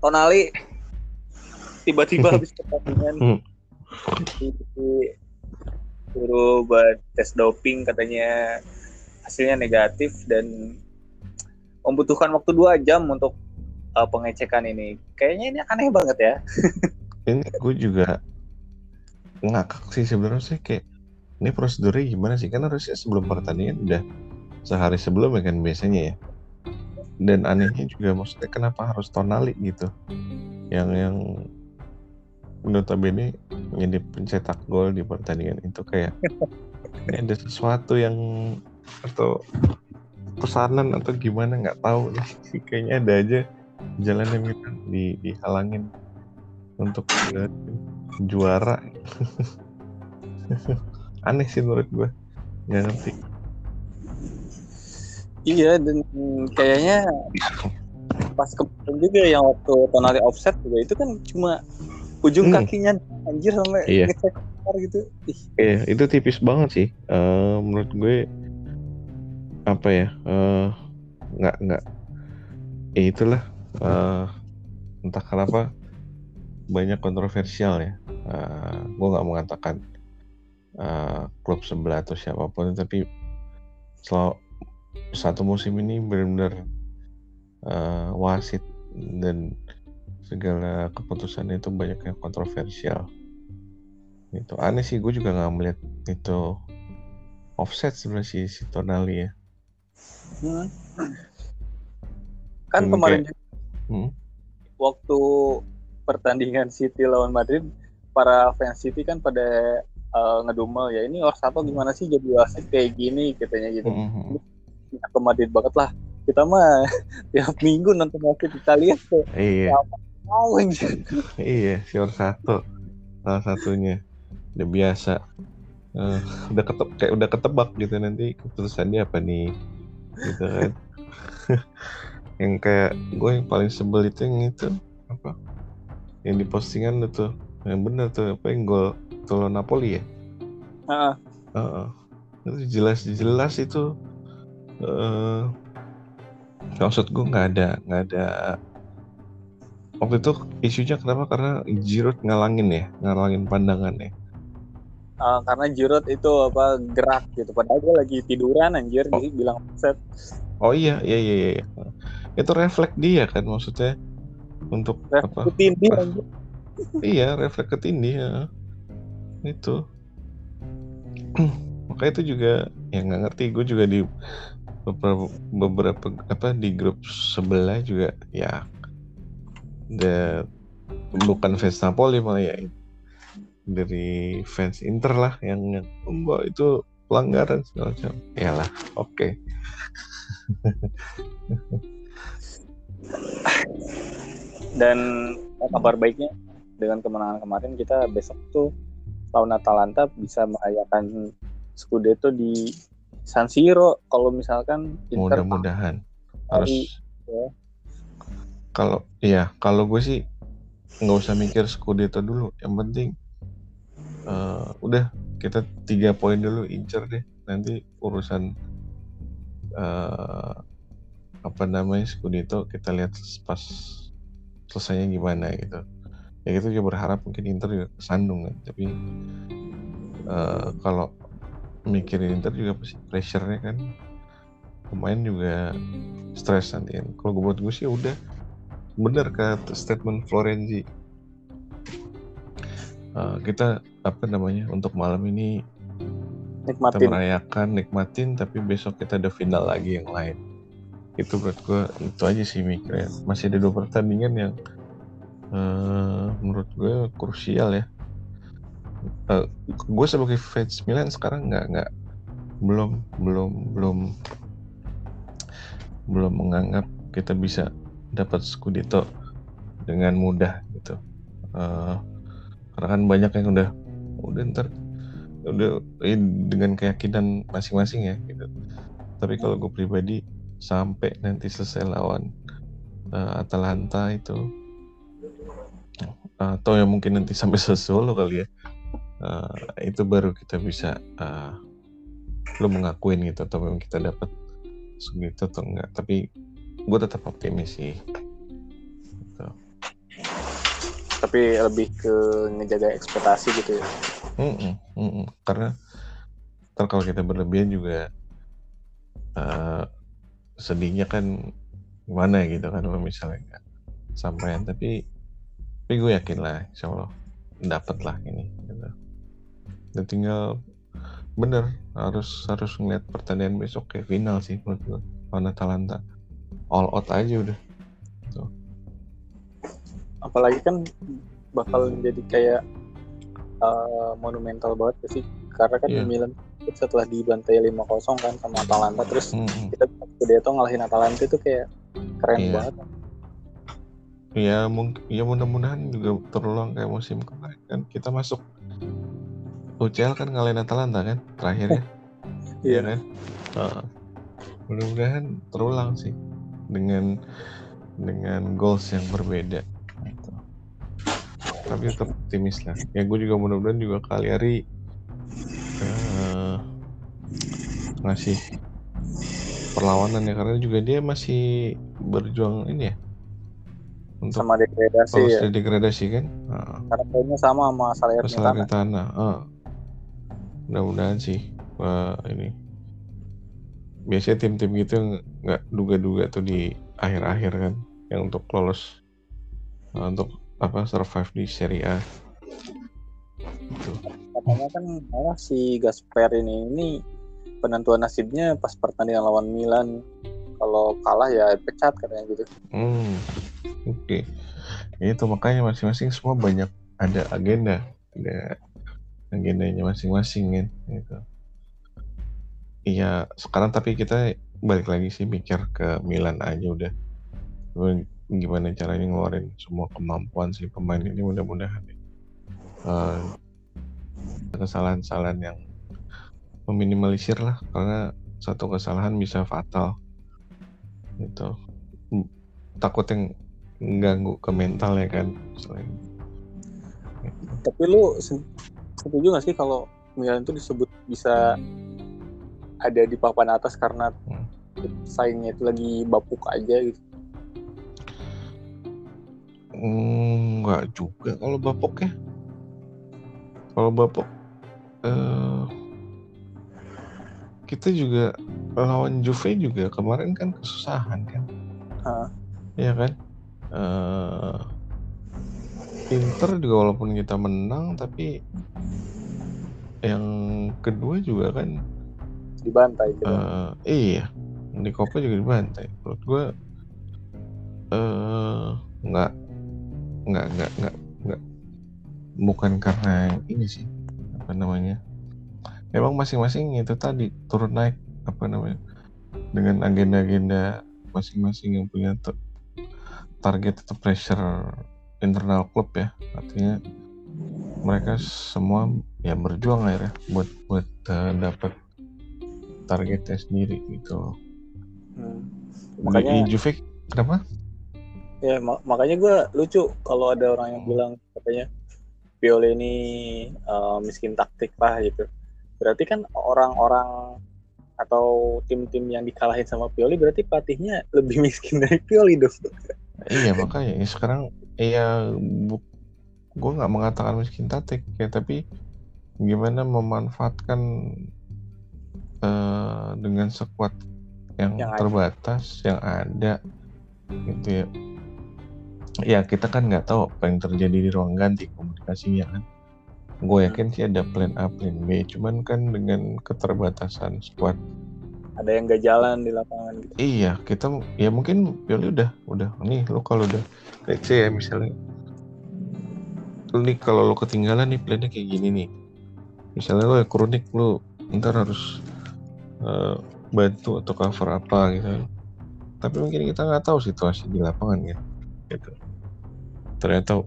Tonali tiba-tiba habis pertandingan Hmm. di- suruh buat tes doping katanya hasilnya negatif dan membutuhkan waktu dua jam untuk uh, pengecekan ini. Kayaknya ini aneh banget ya. ini gue juga ngakak sih sebenarnya sih kayak ini prosedurnya gimana sih kan harusnya sebelum pertandingan udah sehari sebelum ya kan biasanya ya dan anehnya juga maksudnya kenapa harus tonali gitu? Yang yang notabene menjadi pencetak gol di pertandingan itu kayak ini ada sesuatu yang atau pesanan atau gimana nggak tahu kayaknya ada aja jalan yang minta di dihalangin untuk juara. Aneh sih menurut gue nggak ngerti Iya dan kayaknya pas kemarin juga yang waktu Tonali offset juga itu kan cuma ujung Hmm. kakinya anjir sampai Iya. ngecek gitu. Ih, Iya, itu tipis banget sih. Eh, menurut gue apa ya? eh, nggak nggak. Ya itulah. eh, entah kenapa banyak kontroversial ya. Eh, gue nggak mengatakan eh, klub sebelah atau siapa pun, tapi selalu satu musim ini benar-benar eh, wasit dan segala keputusan itu banyak yang kontroversial itu aneh sih gue juga nggak melihat itu offset sebenarnya si, si Tonali ya hmm. Kan Hmm, kemarin Hmm. waktu pertandingan City lawan Madrid para fans City kan pada uh, ngedumel ya ini Orsato gimana sih jadi wasit kayak gini katanya gitu. Mhm. Madrid banget lah. Kita mah tiap minggu nonton wasit Italia tuh. iya anjir. iya si satu salah satunya udah biasa Eh, udah ketep kayak udah ketebak gitu nanti keputusannya apa nih gitu kan yang kayak gue yang paling sebel itu yang itu apa yang di postingan itu yang bener tuh apa yang gol gol Napoli ya Heeh. Heeh. itu jelas-jelas itu eh maksud gue nggak ada nggak ada. Waktu itu isunya kenapa? Karena Giroud ngalangin ya ngalangin pandangan ya Uh, karena Giroud itu apa gerak gitu. Padahal gue lagi tiduran anjir Oh. jadi bilang offset oh iya iya iya iya itu refleks dia kan maksudnya. Untuk apa? Ah. anjir. iya refleks ketindih ya. itu. Maka itu juga yang nggak ngerti. Gue juga di beberapa apa di grup sebelah juga ya. The, bukan fans Napoli malah ya dari fans Inter lah yang yang "Mbak, itu pelanggaran segala macam. Ya lah oke. Dan kabar baiknya? Dengan kemenangan kemarin kita besok tuh lawan Atalanta bisa merayakan Scudetto di San Siro kalau misalkan Inter mudah-mudahan. Harus ya. kalau iya kalau gue sih nggak usah mikir Scudetto dulu. Yang penting eh, udah kita tiga poin dulu incer deh. Nanti urusan eh, apa namanya Scudetto kita lihat pas selesainya gimana gitu. Ya kita juga berharap mungkin Inter juga kesandung kan tapi eh, kalau mikirin Inter juga pasti pressure-nya kan pemain juga stres nanti kan. Kalau gue buat gue sih udah bener kata statement Florenzi. Eh, kita apa namanya untuk malam ini kita nikmatin merayakan nikmatin tapi besok kita ada final lagi yang lain. Itu menurut gue itu aja sih mikirnya. Masih ada dua pertandingan yang eh, menurut gue krusial ya. Eh, gue sebagai fans Milan sekarang nggak nggak belum belum belum belum menganggap kita bisa dapat Scudetto dengan mudah gitu. Eh, karena kan banyak yang udah udah ntar udah eh, dengan keyakinan masing-masing ya gitu. Tapi kalau gue pribadi sampai nanti selesai lawan eh, Atalanta itu atau yang mungkin nanti sampai Sassuolo kali ya eh, itu baru kita bisa eh, lo mengakuin gitu atau memang kita dapat segitu atau enggak tapi gue tetap optimis sih Gitu. tapi lebih ke ngejaga ekspektasi gitu ya Mm -mm, mm -mm. karena ntar kalau kita berlebihan juga uh, sedihnya kan gimana gitu kan kalau misalnya nggak sampaian tapi tapi gue yakin lah insya Allah dapat lah ini. Dan tinggal bener harus harus ngeliat pertandingan besok kayak final sih menurut gue lawan Atalanta all out aja udah Tuh. apalagi kan bakal jadi kayak uh, monumental banget sih karena kan yeah. Milan setelah dibantai 5-0 kan sama Atalanta terus mm -hmm. kita Scudetto ngalahin Atalanta itu kayak keren yeah. banget ya mungkin ya mudah-mudahan juga terulang kayak musim kemarin kan kita masuk UCL kan ngalahin Atalanta kan terakhir ya iya yeah. kan uh, mudah-mudahan terulang sih dengan dengan goals yang berbeda gitu. tapi tetap optimis lah ya gue juga mudah-mudahan juga kali hari uh, ngasih perlawanan ya karena juga dia masih berjuang ini ya untuk sama degradasi ya. degradasi kan uh. karena poinnya sama sama Salernitana tanah uh. Mudah-mudahan sih uh, ini. Biasanya tim-tim gitu nggak duga-duga tuh di akhir-akhir kan yang untuk lolos uh, untuk apa survive di Serie A. Itu katanya kan malah si Gasper ini ini penentuan nasibnya pas pertandingan lawan Milan. Kalau kalah ya pecat katanya gitu. Hmm Oke. Okay. Itu makanya masing-masing semua banyak ada agenda, ada agendanya masing-masing kan gitu. Iya, sekarang tapi kita balik lagi sih mikir ke Milan aja udah. Gimana caranya ngeluarin semua kemampuan si pemain ini mudah-mudahan uh, kesalahan-kesalahan yang meminimalisir lah karena satu kesalahan bisa fatal gitu takut yang ganggu ke mental ya kan selain tapi lu setuju gak sih kalau Milan itu disebut bisa ada di papan atas karena hmm. saingnya itu lagi bapuk aja gitu Enggak hmm, juga kalau bapuk ya kalau bapuk uh, kita juga lawan Juve juga kemarin kan kesusahan kan uh. ya kan uh, Inter juga walaupun kita menang tapi yang kedua juga kan dibantai uh, iya di Copa juga dibantai. Menurut gue uh, nggak nggak nggak nggak nggak bukan karena ini sih apa namanya memang masing-masing itu tadi turun naik apa namanya dengan agenda-agenda masing-masing yang punya target itu pressure internal klub ya. Artinya mereka semua ya berjuang akhirnya buat buat uh, dapat targetnya sendiri gitu. Hmm. makanya di Juve kenapa? Ya mak makanya gue lucu kalau ada orang yang bilang katanya Pioli ini uh, miskin taktik lah gitu. Berarti kan orang-orang atau tim-tim yang dikalahin sama Pioli berarti pelatihnya lebih miskin dari Pioli dong. Iya makanya. Ya sekarang ya gue nggak mengatakan miskin tatik ya tapi gimana memanfaatkan uh, dengan sekuat yang, yang terbatas ada. yang ada gitu ya ya kita kan nggak tahu apa yang terjadi di ruang ganti komunikasinya kan gue yakin sih ada plan A plan B cuman kan dengan keterbatasan squad ada yang gak jalan di lapangan gitu. Iya, kita ya mungkin Pioli udah udah nih lo kalau udah kayak saya misalnya lu nih kalau lo ketinggalan nih plannya kayak gini nih. Misalnya lo ya kronik lo ntar harus uh, bantu atau cover apa gitu. Tapi mungkin kita nggak tahu situasi di lapangan ya. Gitu. Ternyata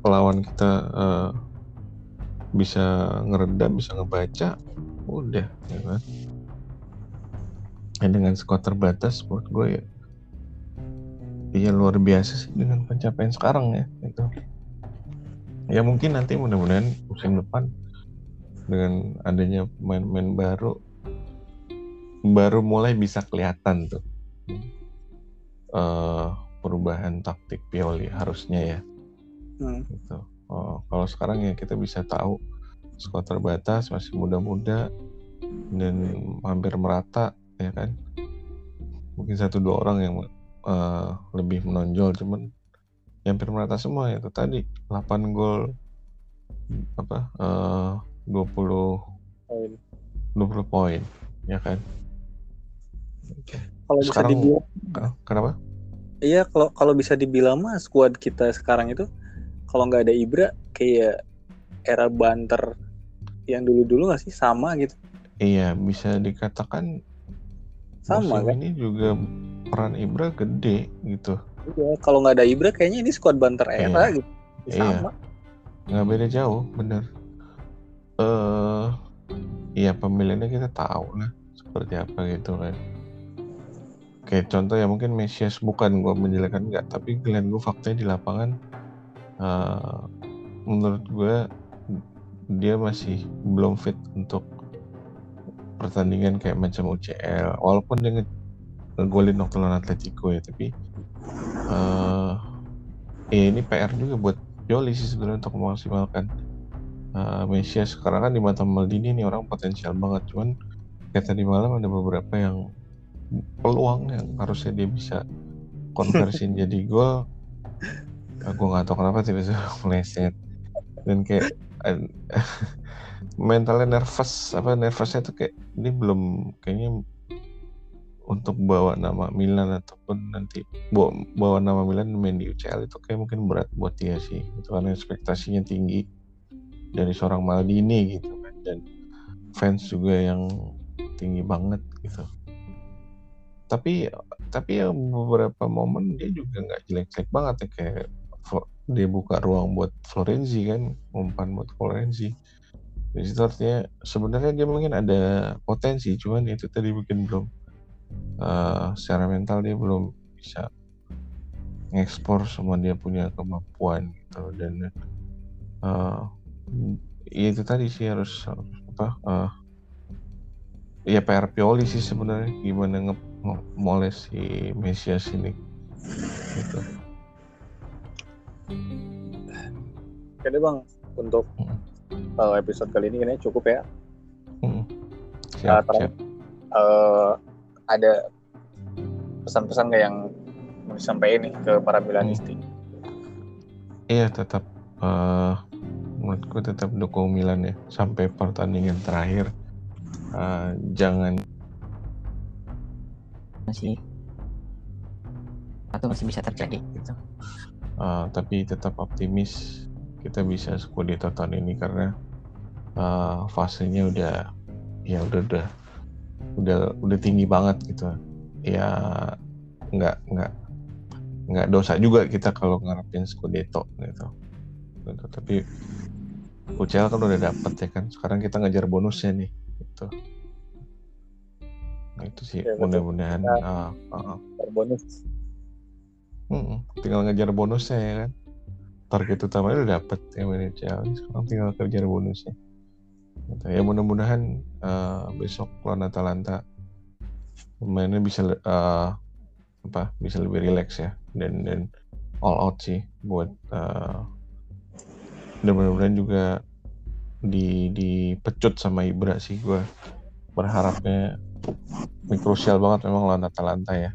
pelawan kita uh, bisa ngeredam, bisa ngebaca, udah, ya kan ya dengan skor terbatas buat gue ya iya luar biasa sih dengan pencapaian sekarang ya itu ya mungkin nanti mudah-mudahan musim depan dengan adanya pemain-pemain baru baru mulai bisa kelihatan tuh uh, perubahan taktik Pioli harusnya ya Hmm. gitu. Oh, kalau sekarang ya kita bisa tahu skor terbatas masih muda-muda dan hampir merata ya kan? Mungkin satu dua orang yang eh, lebih menonjol cuman ya hampir merata semua. Ya itu tadi 8 gol apa eh 20 Poin. 20 poin ya kan? Kalau bisa dibilang, Ken- kenapa? Iya kalau kalau bisa dibilang mah squad kita sekarang itu kalau nggak ada Ibra kayak era banter yang dulu-dulu nggak sih? Sama gitu. iya bisa dikatakan Sama musim kan? ini juga peran Ibra gede gitu Iya, kalau nggak ada Ibra kayaknya ini squad banter era Iya. gitu. Iya. Sama. nggak beda jauh bener eh iya pemilihannya kita tahu lah seperti apa gitu kan kayak contoh ya mungkin Mesias bukan gue menjelekan nggak tapi kalian gue faktanya di lapangan eh menurut gue dia masih belum fit untuk pertandingan kayak macam UCL walaupun dia nge- ngegolin waktu lawan Atletico ya tapi eh ya ini PR juga buat Pioli sih sebenarnya untuk memaksimalkan. Uh, Mesias sekarang kan di mata Maldini nih orang potensial banget cuman kayak tadi malam ada beberapa yang peluang yang harusnya dia bisa konversiin jadi gol. Aku nggak tahu kenapa tiba-tiba meleset. Dan kayak eh, mentalnya nervous apa nervousnya tuh kayak ini belum kayaknya untuk bawa nama Milan ataupun nanti bawa, bawa nama Milan main di UCL itu kayak mungkin berat buat dia sih. Itu karena ekspektasinya tinggi dari seorang Maldini gitu kan dan fans juga yang tinggi banget gitu. Tapi tapi ya beberapa momen dia juga nggak jelek-jelek banget ya kayak dia buka ruang buat Florenzi kan umpan buat Florenzi di situ artinya sebenarnya dia mungkin ada potensi cuman itu tadi mungkin belum eh, secara mental dia belum bisa ngekspor semua dia punya kemampuan gitu dan eh, ya itu tadi sih harus apa eh, ya PR Pioli sih sebenarnya gimana nge moles si Mesias ini gitu. Oke deh bang, untuk Mm. Uh, episode kali ini kayaknya cukup ya. Mm. Ah, Siap, terakhir. siap. Uh, ada pesan-pesan nggak yang mau disampaikan nih ke para Milanisti? Iya tetap eh menurutku tetap dukung Milan ya sampai pertandingan terakhir. Eh, jangan masih atau masih bisa terjadi gitu. eh, tapi tetap optimis kita bisa Scudetto tahun ini karena eh, fasenya udah ya udah udah udah udah tinggi banget gitu. Ya nggak nggak nggak dosa juga kita kalau ngarepin Scudetto gitu. gitu. Tapi UCL kan udah dapet ya kan. Sekarang kita ngejar bonusnya nih gitu. Nah, itu sih Ya, mudah-mudahan ah, ah, Bonus. Mm-mm, tinggal ngejar bonusnya ya kan target utamanya udah dapet ya UCL sekarang tinggal kejar bonusnya. Gitu. ya mudah-mudahan eh, besok lawan Atalanta pemainnya bisa eh, apa bisa lebih rileks ya. Dan dan all out sih buat eh, dan mudah-mudahan juga di dipecut sama Ibra sih. Gue berharapnya ini krusial banget memang lawan Atalanta ya.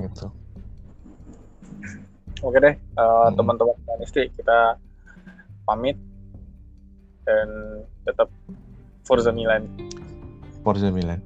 Gitu oke deh uh, hmm. teman-teman kita pamit dan tetap Forza Milan Forza Milan